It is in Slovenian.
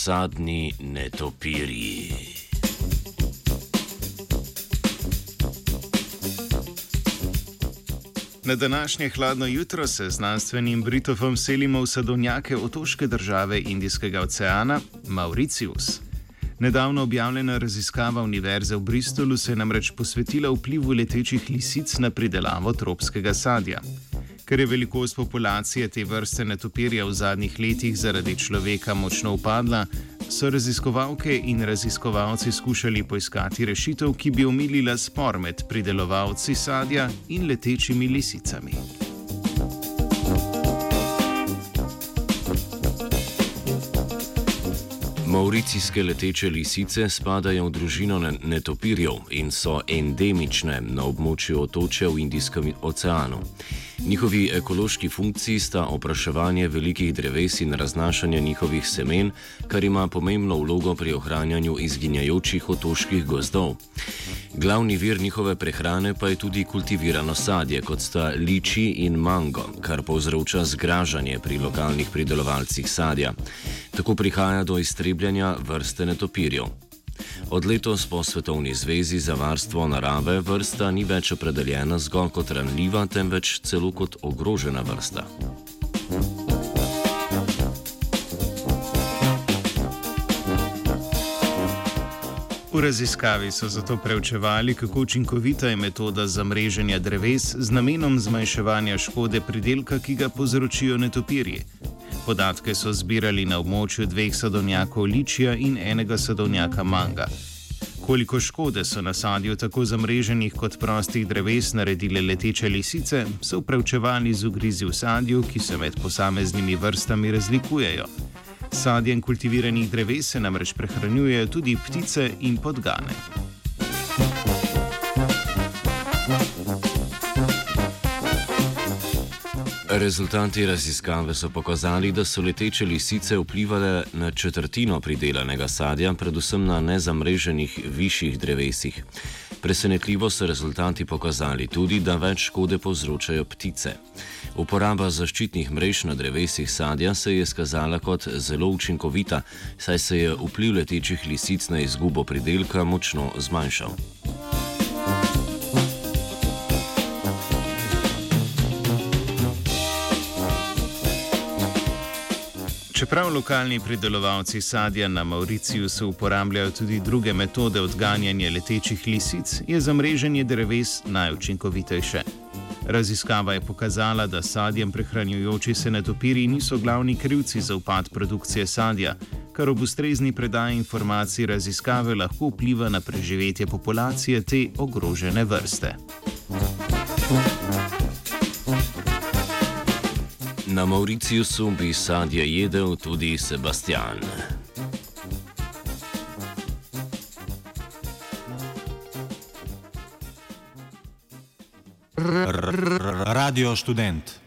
Sadni netopirji. Na današnje hladno jutro se znanstvenim Britofom selimo v sadovnjake otoške države Indijskega oceana Mauricius. Nedavno objavljena raziskava Univerze v Bristolu se je namreč posvetila vplivu letečih lisic na pridelavo tropskega sadja. Ker je velikost populacije te vrste netopirja v zadnjih letih zaradi človeka močno upadla, so raziskovalke in raziskovalci skušali poiskati rešitev, ki bi omilila spor med pridelovalci sadja in letečimi lisicami. Mauricijske leteče lisice spadajo v družino netopirjev in so endemične na območju otočja v Indijskem oceanu. Njihovi ekološki funkciji sta opraševanje velikih dreves in raznašanje njihovih semen, kar ima pomembno vlogo pri ohranjanju izginjajočih otoških gozdov. Glavni vir njihove prehrane pa je tudi kultivirano sadje, kot sta liči in mango, kar povzroča zgražanje pri lokalnih pridelovalcih sadja. Tako prihaja do iztrebljanja vrste netopirjev. Od letos po Svetovni zvezi za varstvo narave vrsta ni več opredeljena zgolj kot ranljiva, temveč celo kot ogrožena vrsta. V raziskavi so zato preučevali, kako učinkovita je metoda za mreženje dreves z namenom zmanjševanja škode pridelka, ki ga povzročijo netopirji. Podatke so zbirali na območju dveh sadovnjakov ličija in enega sadovnjaka manga. Koliko škode so na sadju tako zamreženih kot prostih dreves naredile leteče lisice, so preučevali z ugrizi v sadju, ki se med posameznimi vrstami razlikujejo. Sadjem kultiviranih dreves se namreč prehranjujejo tudi ptice in podgane. Rezultati raziskave so pokazali, da so leteče lisice vplivali na četrtino pridelanega sadja, predvsem na nezamreženih višjih drevesih. Presenetljivo so rezultati pokazali tudi, da več škode povzročajo ptice. Uporaba zaščitnih mrež na drevesih sadja se je skazala kot zelo učinkovita, saj se je vpliv letečih lisic na izgubo pridelka močno zmanjšal. Čeprav lokalni pridelovalci sadja na Mauriciusu uporabljajo tudi druge metode odganjanja letečih lisic, je zamreženje dreves najučinkovitejše. Raziskava je pokazala, da sadjem prehranjujoči se netopiri niso glavni krivci za upad produkcije sadja, kar ob ustrezni predaji informacij raziskave lahko vpliva na preživetje populacije te ogrožene vrste. Na Mauriciusu bi sadje jedel tudi Sebastian. Radio študent.